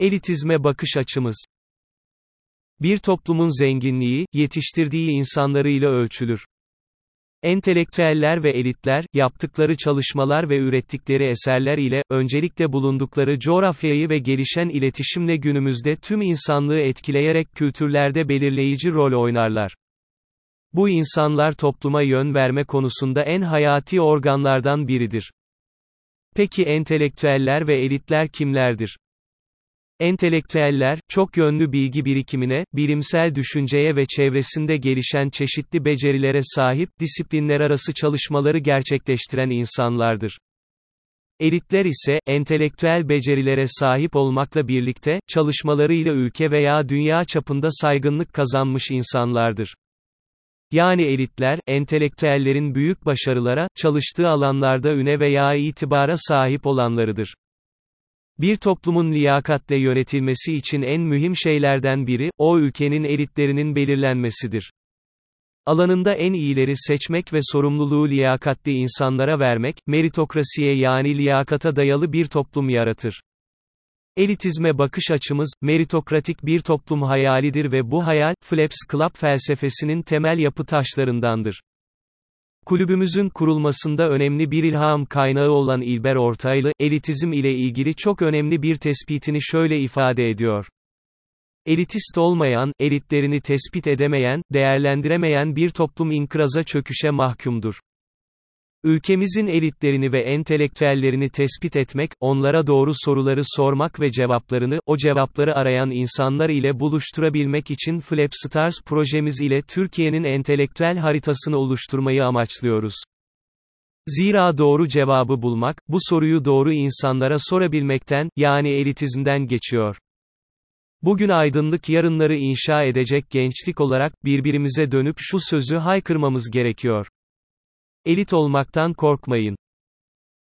Elitizme bakış açımız. Bir toplumun zenginliği, yetiştirdiği insanlarıyla ölçülür. Entelektüeller ve elitler, yaptıkları çalışmalar ve ürettikleri eserler ile, öncelikle bulundukları coğrafyayı ve gelişen iletişimle günümüzde tüm insanlığı etkileyerek kültürlerde belirleyici rol oynarlar. Bu insanlar topluma yön verme konusunda en hayati organlardan biridir. Peki entelektüeller ve elitler kimlerdir? Entelektüeller, çok yönlü bilgi birikimine, bilimsel düşünceye ve çevresinde gelişen çeşitli becerilere sahip, disiplinler arası çalışmaları gerçekleştiren insanlardır. Elitler ise, entelektüel becerilere sahip olmakla birlikte, çalışmalarıyla ülke veya dünya çapında saygınlık kazanmış insanlardır. Yani elitler, entelektüellerin büyük başarılara, çalıştığı alanlarda üne veya itibara sahip olanlarıdır. Bir toplumun liyakatle yönetilmesi için en mühim şeylerden biri, o ülkenin elitlerinin belirlenmesidir. Alanında en iyileri seçmek ve sorumluluğu liyakatli insanlara vermek, meritokrasiye yani liyakata dayalı bir toplum yaratır. Elitizme bakış açımız, meritokratik bir toplum hayalidir ve bu hayal, Flaps Club felsefesinin temel yapı taşlarındandır. Kulübümüzün kurulmasında önemli bir ilham kaynağı olan İlber Ortaylı, elitizm ile ilgili çok önemli bir tespitini şöyle ifade ediyor. Elitist olmayan, elitlerini tespit edemeyen, değerlendiremeyen bir toplum inkıraza çöküşe mahkumdur. Ülkemizin elitlerini ve entelektüellerini tespit etmek, onlara doğru soruları sormak ve cevaplarını, o cevapları arayan insanlar ile buluşturabilmek için Flapstars projemiz ile Türkiye'nin entelektüel haritasını oluşturmayı amaçlıyoruz. Zira doğru cevabı bulmak, bu soruyu doğru insanlara sorabilmekten, yani elitizmden geçiyor. Bugün aydınlık yarınları inşa edecek gençlik olarak, birbirimize dönüp şu sözü haykırmamız gerekiyor. Elit olmaktan korkmayın.